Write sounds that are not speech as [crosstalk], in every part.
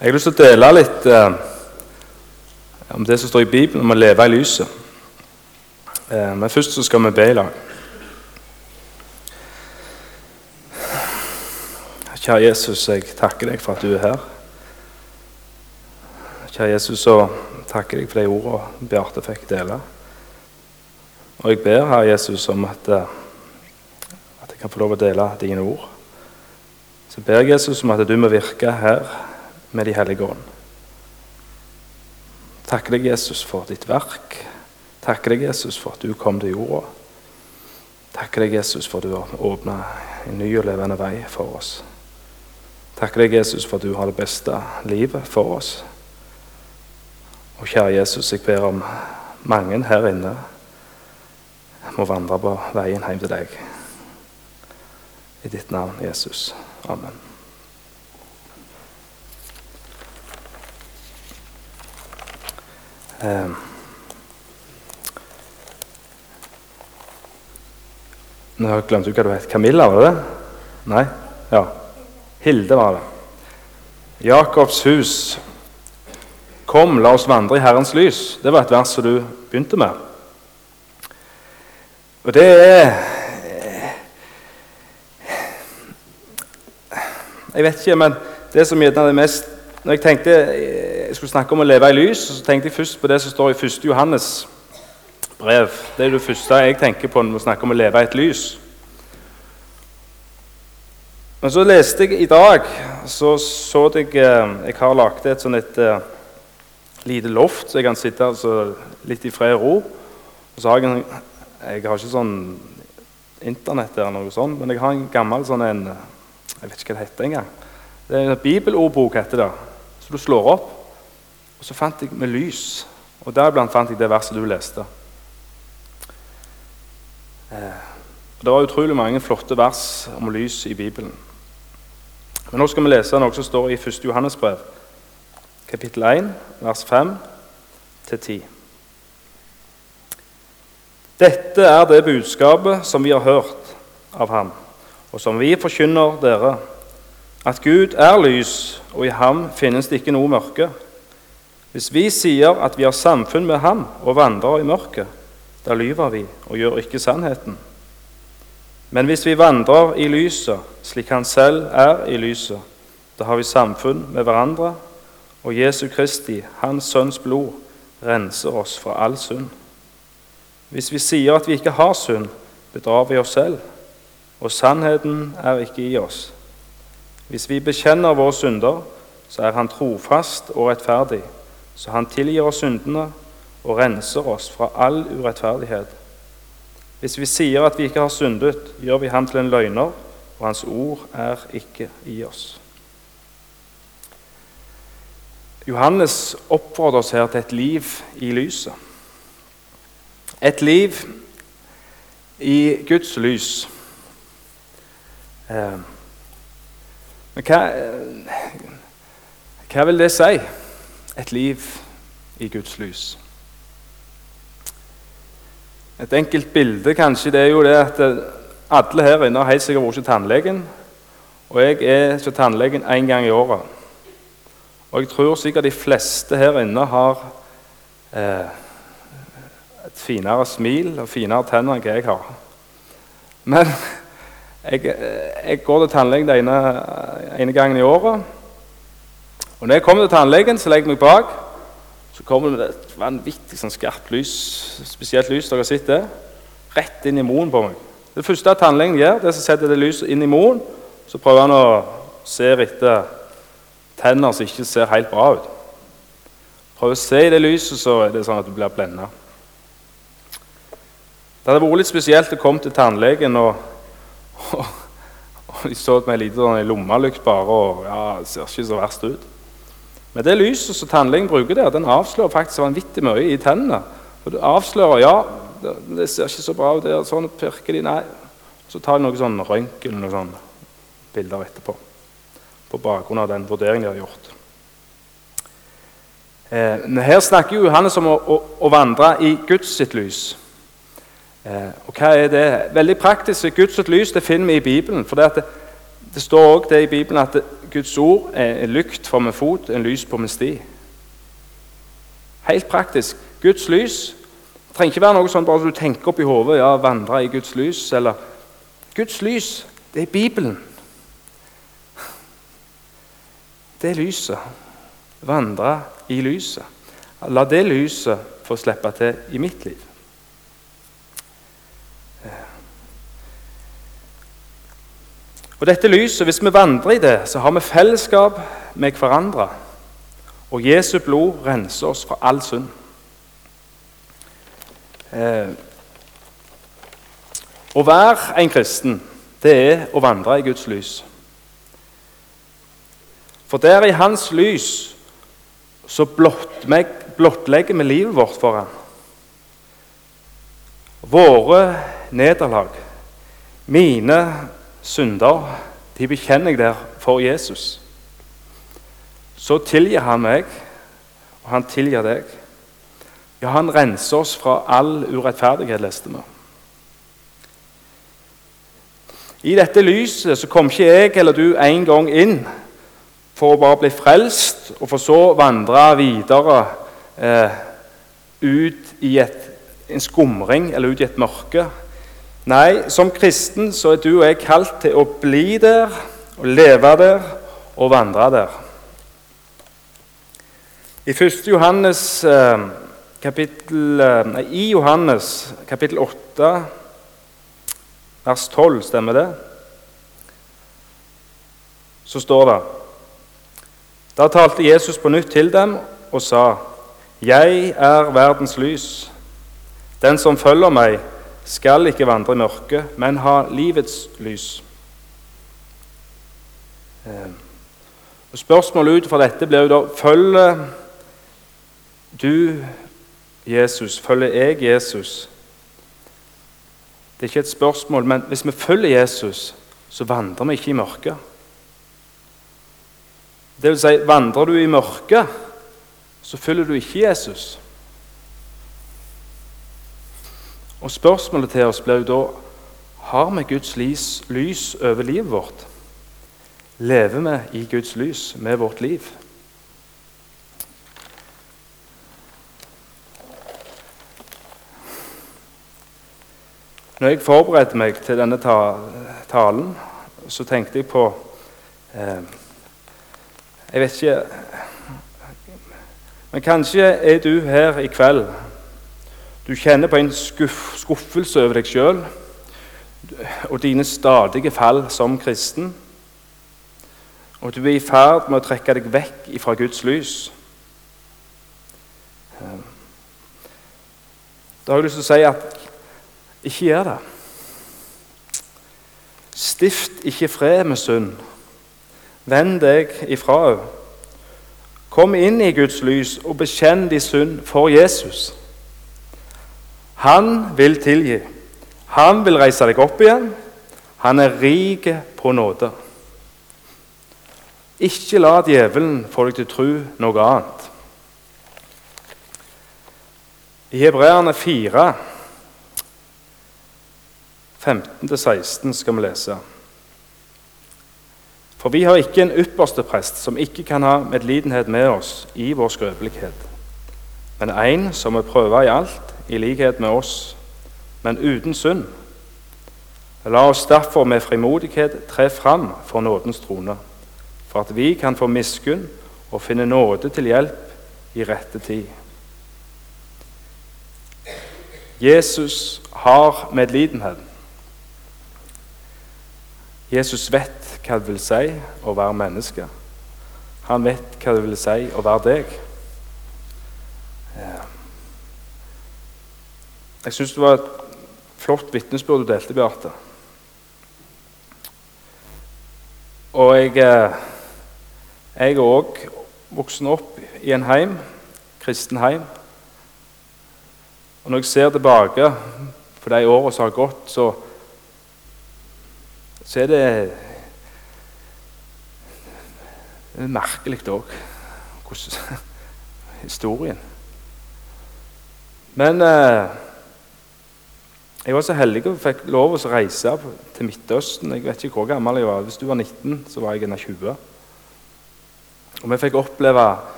Jeg har lyst til å dele litt eh, om det som står i Bibelen om å leve i lyset. Eh, men først så skal vi be i lag. Kjære Jesus, jeg takker deg for at du er her. Kjære Jesus, så takker jeg for de ordene Bjarte fikk dele. Og jeg ber, Herre Jesus, om at, eh, at jeg kan få lov å dele dine ord. Så ber jeg Jesus om at du må virke her med De hellige ånd. Takker deg, Jesus, for ditt verk. Takker deg, Jesus, for at du kom til jorda. Takker deg, Jesus, for at du har åpna en ny og levende vei for oss. Takker deg, Jesus, for at du har det beste livet for oss. Og kjære Jesus, jeg ber om mange her inne må vandre på veien hjem til deg. I ditt navn, Jesus. Amen. Eh. Nå har jeg glemt hva du het. Camilla, var det det? Nei? Ja. Hilde var det. Jakobs hus. Kom, la oss vandre i Herrens lys. Det var et vers som du begynte med. Og det er Jeg vet ikke, men det som gjerne er mest Når jeg tenkte jeg skulle snakke om å leve i lys, så tenkte jeg først på det som står i 1. Johannes brev. Det er det første jeg tenker på når vi snakker om å leve i et lys. Men så leste jeg i dag så så jeg Jeg har laget et sånn et uh, lite loft, så jeg kan sitte altså, litt i fred og ro. Og så har jeg en Jeg har ikke sånn Internett eller noe sånt, men jeg har en gammel sånn en Jeg vet ikke hva det heter engang. Det er en bibelordbok, heter det. Så du slår opp. Og så fant jeg med lys. Og deriblant fant jeg det verset du leste. Eh, det var utrolig mange flotte vers om lys i Bibelen. Men nå skal vi lese noe som står i 1. Johannes brev, kapittel 1, vers 5-10. Dette er det budskapet som vi har hørt av ham, og som vi forkynner dere, at Gud er lys, og i ham finnes det ikke noe mørke. Hvis vi sier at vi har samfunn med ham og vandrer i mørket, da lyver vi og gjør ikke sannheten. Men hvis vi vandrer i lyset, slik han selv er i lyset, da har vi samfunn med hverandre, og Jesu Kristi, Hans Sønns blod, renser oss fra all synd. Hvis vi sier at vi ikke har synd, bedrar vi oss selv, og sannheten er ikke i oss. Hvis vi bekjenner våre synder, så er Han trofast og rettferdig, så Han tilgir oss syndene og renser oss fra all urettferdighet. Hvis vi sier at vi ikke har syndet, gjør vi ham til en løgner, og hans ord er ikke i oss. Johannes oppfordrer oss her til et liv i lyset. Et liv i Guds lys. Eh, men hva, hva vil det si? Et liv i Guds lys. Et enkelt bilde kanskje, det er jo det at alle her inne har helt sikkert vært til tannlegen. Og jeg er til tannlegen én gang i året. Og jeg tror sikkert de fleste her inne har eh, et finere smil og finere tenner enn hva jeg har. Men [laughs] jeg, jeg går til tannlegen den ene, ene, gangen i året. Og når jeg kommer til tannlegen, så legger jeg meg bak. Så kommer det et vanvittig sånn skarpt lys, spesielt lys dere har sett det, rett inn i moen på meg. Det første tannlegen gjør, det er å sette det lyset inn i moen. Så prøver han å se etter tenner som ikke ser helt bra ut. Prøver å se i det lyset, så er det sånn at du blir blenda. Det hadde vært litt spesielt å komme til tannlegen, og, og, og de så meg en sånn i lommelykt bare, og ja, det ser ikke så verst ut. Men det lyset som tannlegen bruker der, den avslører faktisk vanvittig mye i tennene. Og det avslører ja, det, det ser ikke så bra ut der, sånn pirker de, nei. Så tar de noe sånn røntgen noen sånne bilder etterpå. På bakgrunn av den vurderingen de har gjort. Eh, her snakker jo Johannes om å, å, å vandre i Guds sitt lys. Eh, og hva er det? Veldig praktisk. Guds sitt lys det finner vi i Bibelen. for det, det, det står også det i Bibelen at Guds ord er en lykt for min fot, en lys på min sti. Helt praktisk. Guds lys det trenger ikke være noe sånn bare du tenker opp i hodet ja, vandre i Guds lys. eller Guds lys, det er Bibelen. Det er lyset. Vandre i lyset. La det lyset få slippe til i mitt liv. Og dette lyset, Hvis vi vandrer i det, så har vi fellesskap med hverandre. Og Jesu blod renser oss fra all synd. Eh, å være en kristen, det er å vandre i Guds lys. For der i Hans lys så blottlegger vi livet vårt for ham. Våre nederlag, mine synder, de bekjenner jeg der for Jesus. Så tilgir han meg, og han tilgir deg. Ja, han renser oss fra all urettferdighet, leste vi. I dette lyset så kom ikke jeg eller du en gang inn for å bare bli frelst, og for så vandre videre eh, ut i et, en skumring eller ut i et mørke. Nei, som kristen så er du og jeg kalt til å bli der, og leve der og vandre der. I 1. Johannes, eh, kapittel, eh, nei, I Johannes kapittel 8, vers 12, stemmer det? Så står det da talte Jesus på nytt til dem og sa, 'Jeg er verdens lys.' 'Den som følger meg, skal ikke vandre i mørket, men ha livets lys.' Eh, og Spørsmålet ut fra dette blir jo da følger du Jesus? Følger jeg Jesus? Det er ikke et spørsmål, men hvis vi følger Jesus, så vandrer vi ikke i mørket. Det vil si, vandrer du i mørket, så følger du ikke Jesus. Og Spørsmålet til oss blir jo da har vi Guds lys, lys over livet vårt. Lever vi i Guds lys med vårt liv? Når jeg forberedte meg til denne talen, så tenkte jeg på eh, jeg vet ikke Men kanskje er du her i kveld. Du kjenner på en skuff, skuffelse over deg sjøl og dine stadige fall som kristen. Og du er i ferd med å trekke deg vekk fra Guds lys. Da har jeg lyst til å si at ikke gjør det. Stift ikke fred med synd. Vend deg ifra henne. Kom inn i Guds lys og bekjenn din synd for Jesus. Han vil tilgi. Han vil reise deg opp igjen. Han er rik på nåde. Ikke la djevelen få deg til å tro noe annet. I Hebreerne 4, 15-16 skal vi lese. For vi har ikke en ypperste prest som ikke kan ha medlidenhet med oss i vår skrøpelighet, men en som er prøva i alt, i likhet med oss, men uten synd. La oss derfor med frimodighet tre fram for nådens trone, for at vi kan få miskunn og finne nåde til hjelp i rette tid. Jesus har medlidenhet. Jesus vet hva det vil si å være menneske. Han vet hva det vil si å være deg. Jeg syns det var et flott vitnesbyrd du delte, Beate. Og jeg, eh, jeg er òg voksen opp i en heim, kristen heim. Og når jeg ser tilbake på de årene som har gått, så, så er det det er merkelig òg, [laughs] historien. Men eh, jeg var så heldig og fikk lov å reise til Midtøsten. Jeg vet ikke hvor gammel jeg var. Hvis du var 19, så var jeg en av 20. Og vi fikk oppleve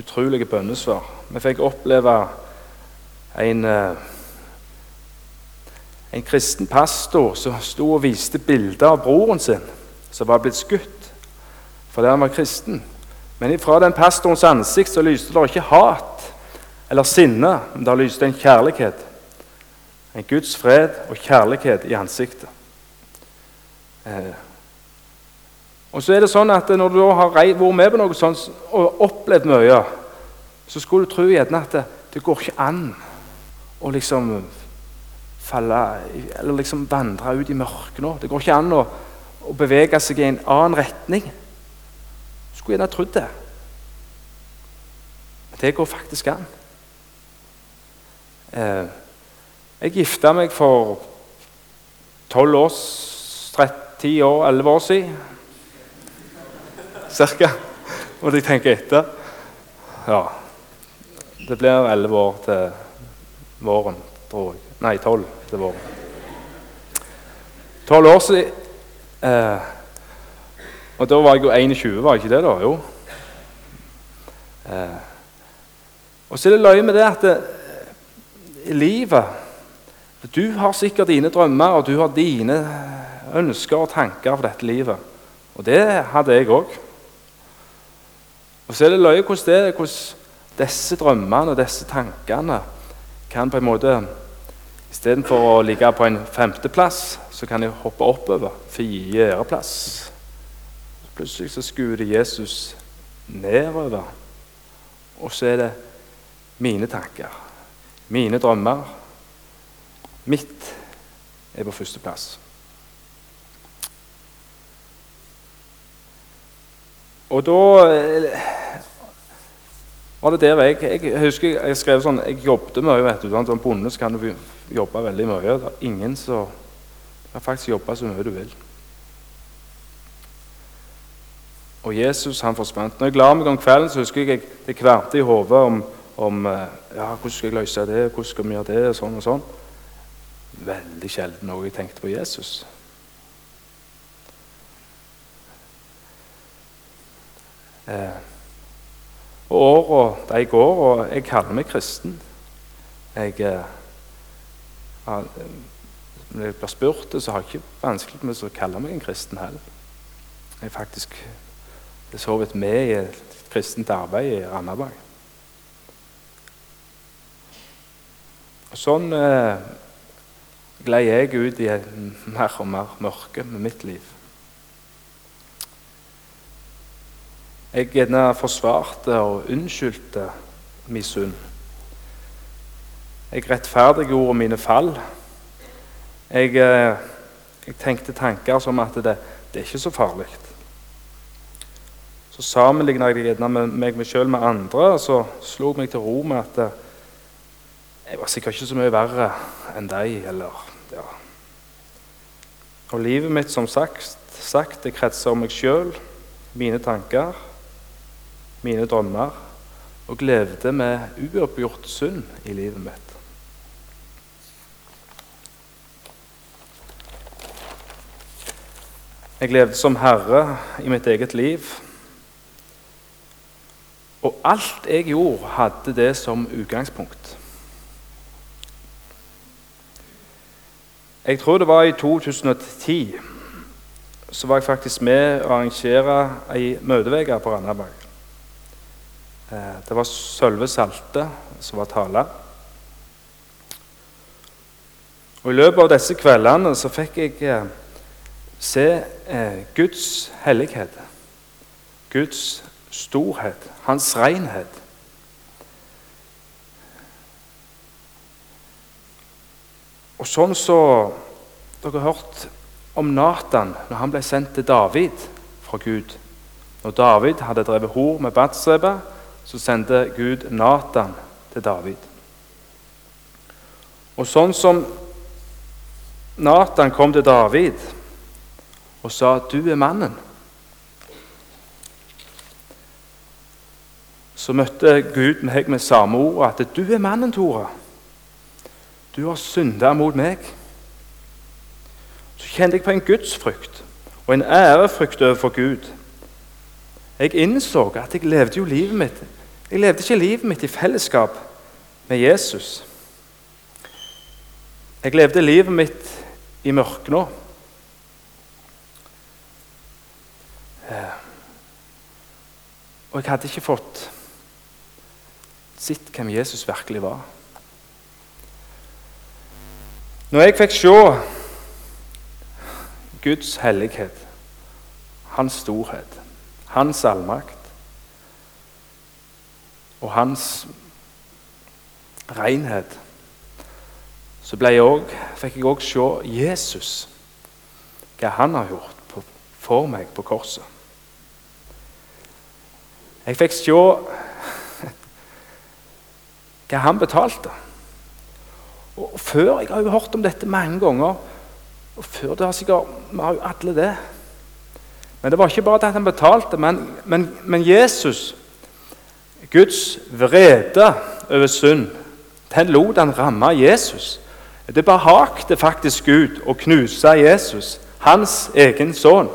utrolige bønnesvar. Vi fikk oppleve en, eh, en kristen pastor som sto og viste bilder av broren sin som var blitt skutt fordi han var kristen. Men fra den pastorens ansikt så lyste det ikke hat eller sinne, men det lyste en kjærlighet. En Guds fred og kjærlighet i ansiktet. Eh. Og så er det sånn at Når du har vært med på noe sånt og opplevd mye, så skulle du tro gjerne at det, det går ikke an å liksom falle Eller liksom vandre ut i mørket nå. Det går ikke an å, å bevege seg i en annen retning. Du skulle gjerne trodd det. Men det går faktisk an. Eh, jeg gifta meg for tolv år, 30 år, 11 år siden. Cirka. Måtte jeg tenke etter. Ja. Det blir elleve år til våren, tror jeg. Nei, tolv til våren. Tolv år siden eh, Og da var jeg jo 21, var jeg ikke det, da? Jo. Eh, og så er det løye med det at det, i livet Du har sikkert dine drømmer, og du har dine ønsker og tanker for dette livet. Og det hadde jeg òg. Og så er det løye hvordan, det, hvordan disse drømmene og disse tankene kan på en måte Istedenfor å ligge på en femteplass, så kan de hoppe oppover. Fjerdeplass. Plutselig så skuer Jesus nedover. Og så er det mine tanker, mine drømmer. Mitt er på førsteplass. Og da var det der jeg, jeg husker jeg skrev sånn Jeg jobbet mye. vet du, Som bonde kan du jobbe veldig mye. Det er ingen som kan faktisk jobbe så mye du vil. Og Jesus han forsvant. Når jeg la meg om kvelden, så husker jeg det kverte i hodet om, om eh, ja, hvordan skal jeg løse det, hvordan skal vi gjøre det, og sånn og sånn. Veldig sjelden noe jeg tenkte på Jesus. Eh, og åra de går, og jeg kaller meg kristen. Jeg, eh, når jeg blir spurt, så har jeg ikke vanskelig med å kalle meg en kristen heller. Jeg er faktisk så vidt med i et kristent arbeid i Randaberg. Sånn eh, gled jeg ut i mer og mer mørke med mitt liv. Jeg gjerne forsvarte og unnskyldte min synd. Jeg rettferdiggjorde mine fall. Jeg, eh, jeg, tenkte tanker som at det, det er ikke så farlig. Så sammenligna jeg gjerne med meg sjøl med andre, og så slo jeg meg til ro med at eh, jeg var sikkert ikke så mye verre enn deg. eller. Og livet mitt, som sagt, sagt det kretser om meg sjøl, mine tanker mine drømmer og levde med uoppgjort synd i livet mitt. Jeg levde som herre i mitt eget liv. Og alt jeg gjorde, hadde det som utgangspunkt. Jeg tror det var i 2010 så var jeg faktisk med å arrangere ei møteuke på Randaberg. Eh, det var Sølve Salte som var tale. Og I løpet av disse kveldene så fikk jeg eh, se eh, Guds hellighet. Guds storhet, hans renhet. Og sånn så Dere har hørt om Natan når han ble sendt til David fra Gud. Når David hadde drevet hor med Batseba, så sendte Gud Natan til David. Og sånn som Natan kom til David og sa 'Du er mannen', så møtte Gud meg med samme ord at 'Du er mannen, Tora'. Du har synda mot meg. Så kjente jeg på en gudsfrykt og en ærefrykt overfor Gud. Jeg innså at jeg levde jo livet mitt Jeg levde ikke livet mitt i fellesskap med Jesus. Jeg levde livet mitt i mørket og jeg hadde ikke fått sett hvem Jesus virkelig var. Når jeg fikk se Guds hellighet, hans storhet, hans allmakt og hans renhet, så jeg også, fikk jeg òg se Jesus, hva han har gjort på, for meg på korset. Jeg fikk se [laughs] hva han betalte. Og før, Jeg har jo hørt om dette mange ganger. og før det har sikkert, Vi har jo alle det. Men det var ikke bare at han betalte, men, men, men Jesus, Guds vrede over synd, den lot han ramme Jesus. Det behagte faktisk Gud å knuse Jesus, hans egen sønn.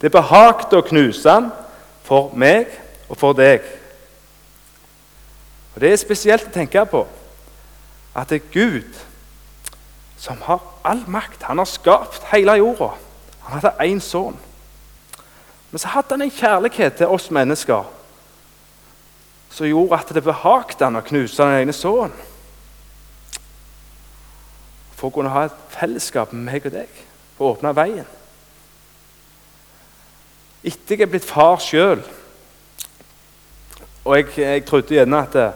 Det behagte å knuse ham for meg og for deg. Og Det er spesielt å tenke på at det er Gud som har all makt. Han har skapt hele jorda. Han hadde én sønn. Men så hadde han en kjærlighet til oss mennesker som gjorde at det behagte han å knuse den ene sønnen. For å kunne ha et fellesskap med meg og deg for å åpne veien. Etter jeg er blitt far sjøl, og jeg, jeg, trodde gjerne at det,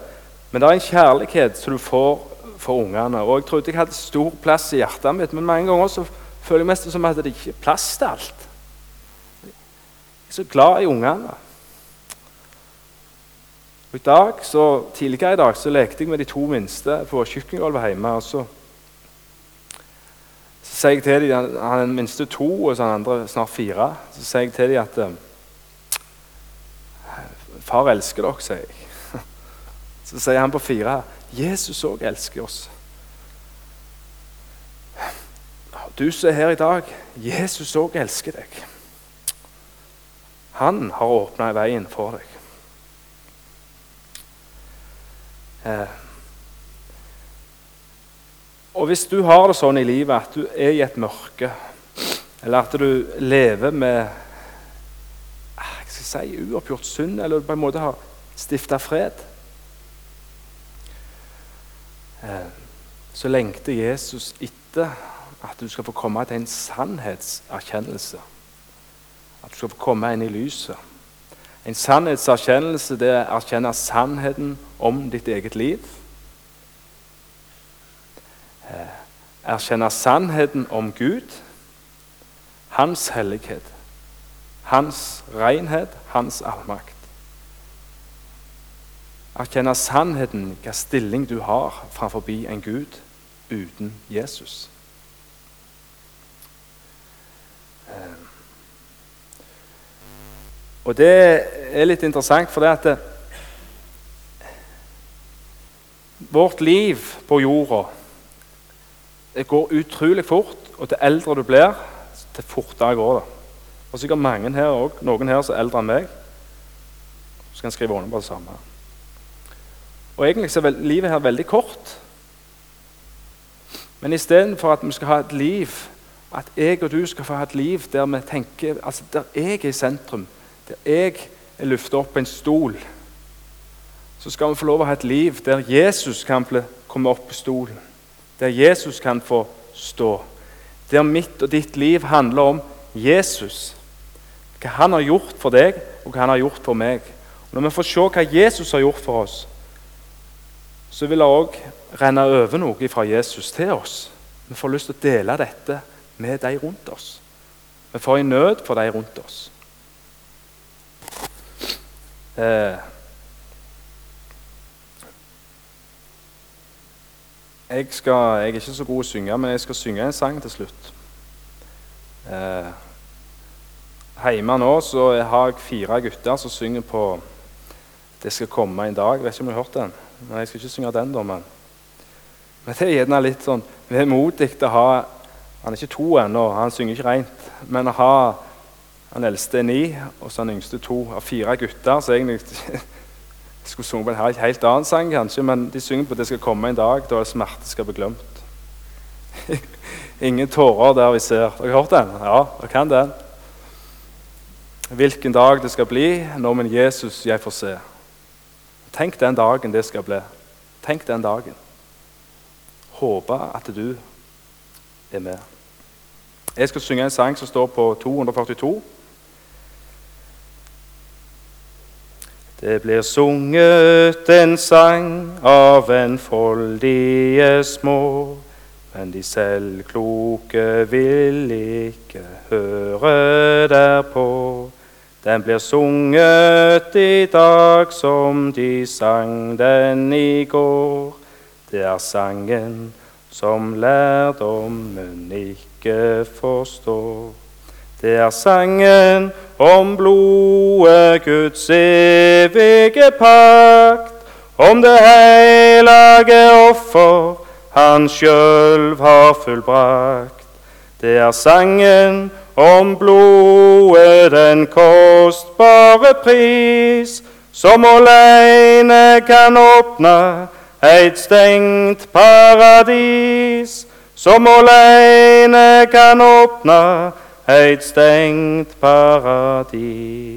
Men det er en kjærlighet som du får for ungene. Og Jeg trodde jeg hadde stor plass i hjertet mitt, men mange ganger så føler jeg mest som at det ikke er plass til alt. Jeg er så glad i ungene. I dag, så, Tidligere i dag så lekte jeg med de to minste på kjøkkengulvet hjemme. og så, så sier jeg til dem, Han er den minste to, og så han andre snart fire. Så sier jeg til dem at eh, Far elsker dere, sier jeg. Så sier han på fire Jesus òg elsker oss. Du som er her i dag, Jesus òg elsker deg. Han har åpna veien for deg. Eh. Og hvis du har det sånn i livet at du er i et mørke, eller at du lever med ah, jeg skal si, uoppgjort synd, eller du på en måte har stifta fred Eh, så lengter Jesus etter at du skal få komme til en sannhetserkjennelse. At du skal få komme inn i lyset. En sannhetserkjennelse det er å erkjenne sannheten om ditt eget liv. Eh, erkjenne sannheten om Gud, hans hellighet, hans renhet, hans allmakt. Erkjenne sannheten, hva stilling du har framfor en Gud uten Jesus. Eh, og det er litt interessant, for det at det, vårt liv på jorda det går utrolig fort, og til eldre du blir, til fortere går det. Og sikkert mange her også, noen her som er eldre enn meg. Så kan skrive under på det samme. Og egentlig så er livet her veldig kort. Men istedenfor at vi skal ha et liv, at jeg og du skal få ha et liv der vi tenker, altså der jeg er i sentrum, der jeg er løfta opp på en stol, så skal vi få lov å ha et liv der Jesus kan komme opp på stolen. Der Jesus kan få stå. Der mitt og ditt liv handler om Jesus. Hva han har gjort for deg, og hva han har gjort for meg. Og når vi får se hva Jesus har gjort for oss, så vil det òg renne over noe fra Jesus til oss. Vi får lyst til å dele dette med de rundt oss. Vi får en nød for de rundt oss. Eh. Jeg, skal, jeg, er ikke så god å synge, men jeg skal synge en sang til slutt. Eh. Hjemme nå så har jeg fire gutter som synger på 'Det skal komme en dag'. Jeg vet ikke om du har hørt den? Nei, jeg skal ikke synge den, da, men Men det er gjerne litt sånn vemodig å ha Han er ikke to ennå, han synger ikke rent, men å ha Han eldste er ni, og så han yngste to av fire gutter. Så egentlig [laughs] skulle sunget på en helt, helt annen sang, kanskje, men de synger på at det skal komme en dag da smerte skal bli glemt. [laughs] Ingen tårer der vi ser. Har dere hørt den? Ja, dere kan den. Hvilken dag det skal bli når min Jesus jeg får se. Tenk den dagen det skal bli. Tenk den dagen. Håper at du er med. Jeg skal synge en sang som står på 242. Det blir sunget en sang av enfoldige små, men de selvkloke vil ikke høre derpå. Den blir sunget i dag som de sang den i går. Det er sangen som lærdommen ikke forstår. Det er sangen om blodet Guds evige pakt, om det hellige offer han sjøl har fullbrakt. Det er sangen om blodet den kostbare pris, som åleine kan åpne eit stengt paradis, som åleine kan åpne eit stengt paradis.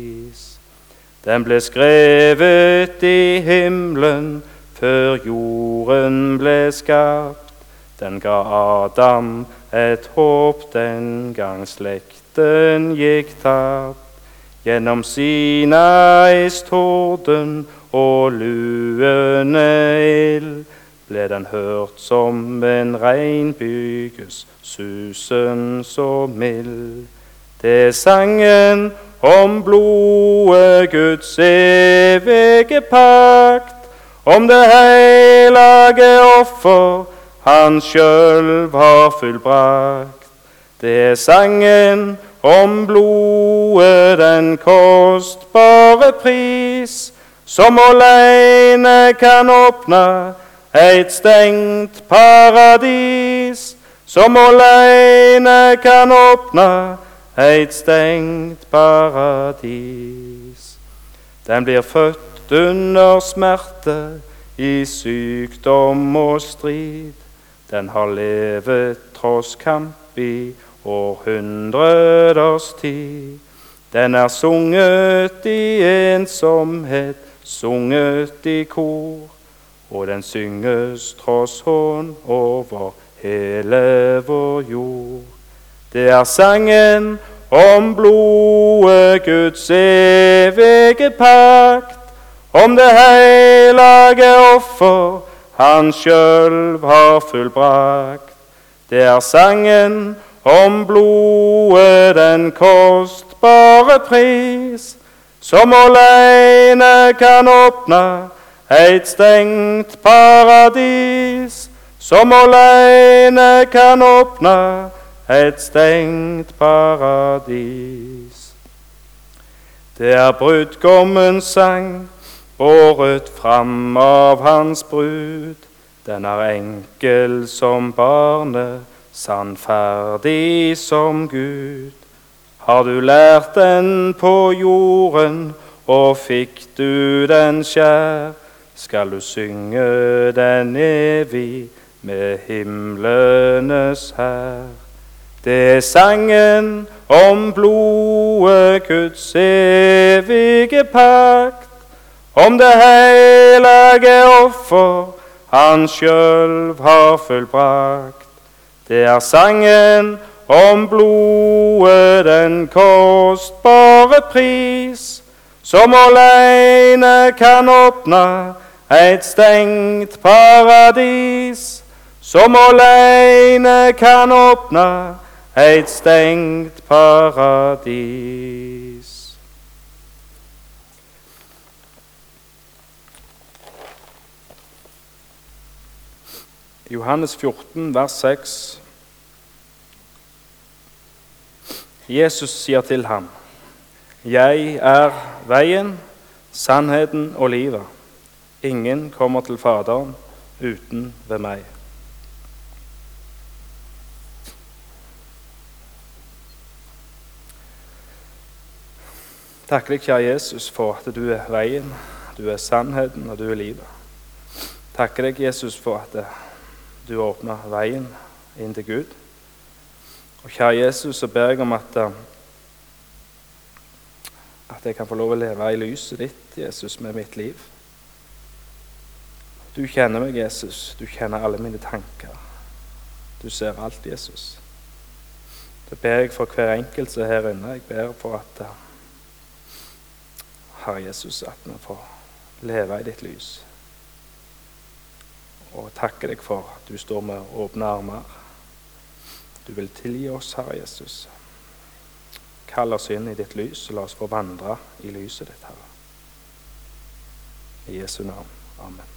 Den ble skrevet i himmelen før jorden ble skapt. Den ga Adam et håp den gang slekten gikk tapt. Gjennom Sinais torden og luende ild ble den hørt som en regnbyges susen så mild. Det er sangen om blodet Guds evige pakt, om det hellige offer han sjøl har fullbrakt. Det er sangen om blodet den kostbare pris, som åleine kan åpne eit stengt paradis som åleine kan åpne eit stengt paradis. Den blir født under smerte, i sykdom og strid. Den har levet tross kamp i århundreders tid. Den er sunget i ensomhet, sunget i kor, og den synges tross hån over hele vår jord. Det er sangen om blodet Guds evige pakt, om det hellige offer han sjøl har fullbrakt. Det er sangen om blodet den kostbare pris, som åleine kan åpne eit stengt paradis som åleine kan åpne et stengt paradis. Det er brudgommens sang, båret fram av hans brud. Den er enkel som barnet, sannferdig som Gud. Har du lært den på jorden, og fikk du den skjær, skal du synge den evig med himlenes hær. Det er sangen om blodet Guds evige pakt, om det hellige offer han sjøl har fullbrakt. Det er sangen om blodet den kostbare pris, som aleine kan åpne eit stengt paradis som aleine kan åpne eit stengt paradis. Johannes 14, vers 6. Jesus sier til ham, 'Jeg er veien, sannheten og livet.' Ingen kommer til Faderen uten ved meg. Takk deg, kjære Jesus, for at du er veien, du er sannheten, og du er livet. Takker deg, Jesus, for at du åpna veien inn til Gud. Og kjære Jesus, så ber jeg om at, at jeg kan få lov å leve i lyset ditt, Jesus, med mitt liv. Du kjenner meg, Jesus. Du kjenner alle mine tanker. Du ser alt, Jesus. Det ber jeg for hver enkelt som er her inne. Jeg ber for at Herre Jesus, at vi får leve i ditt lys. Og takker deg for at du står med åpne armer. Du vil tilgi oss, Herre Jesus. Kall oss inn i ditt lys, og la oss få vandre i lyset ditt, Herre. I Jesu navn. Amen.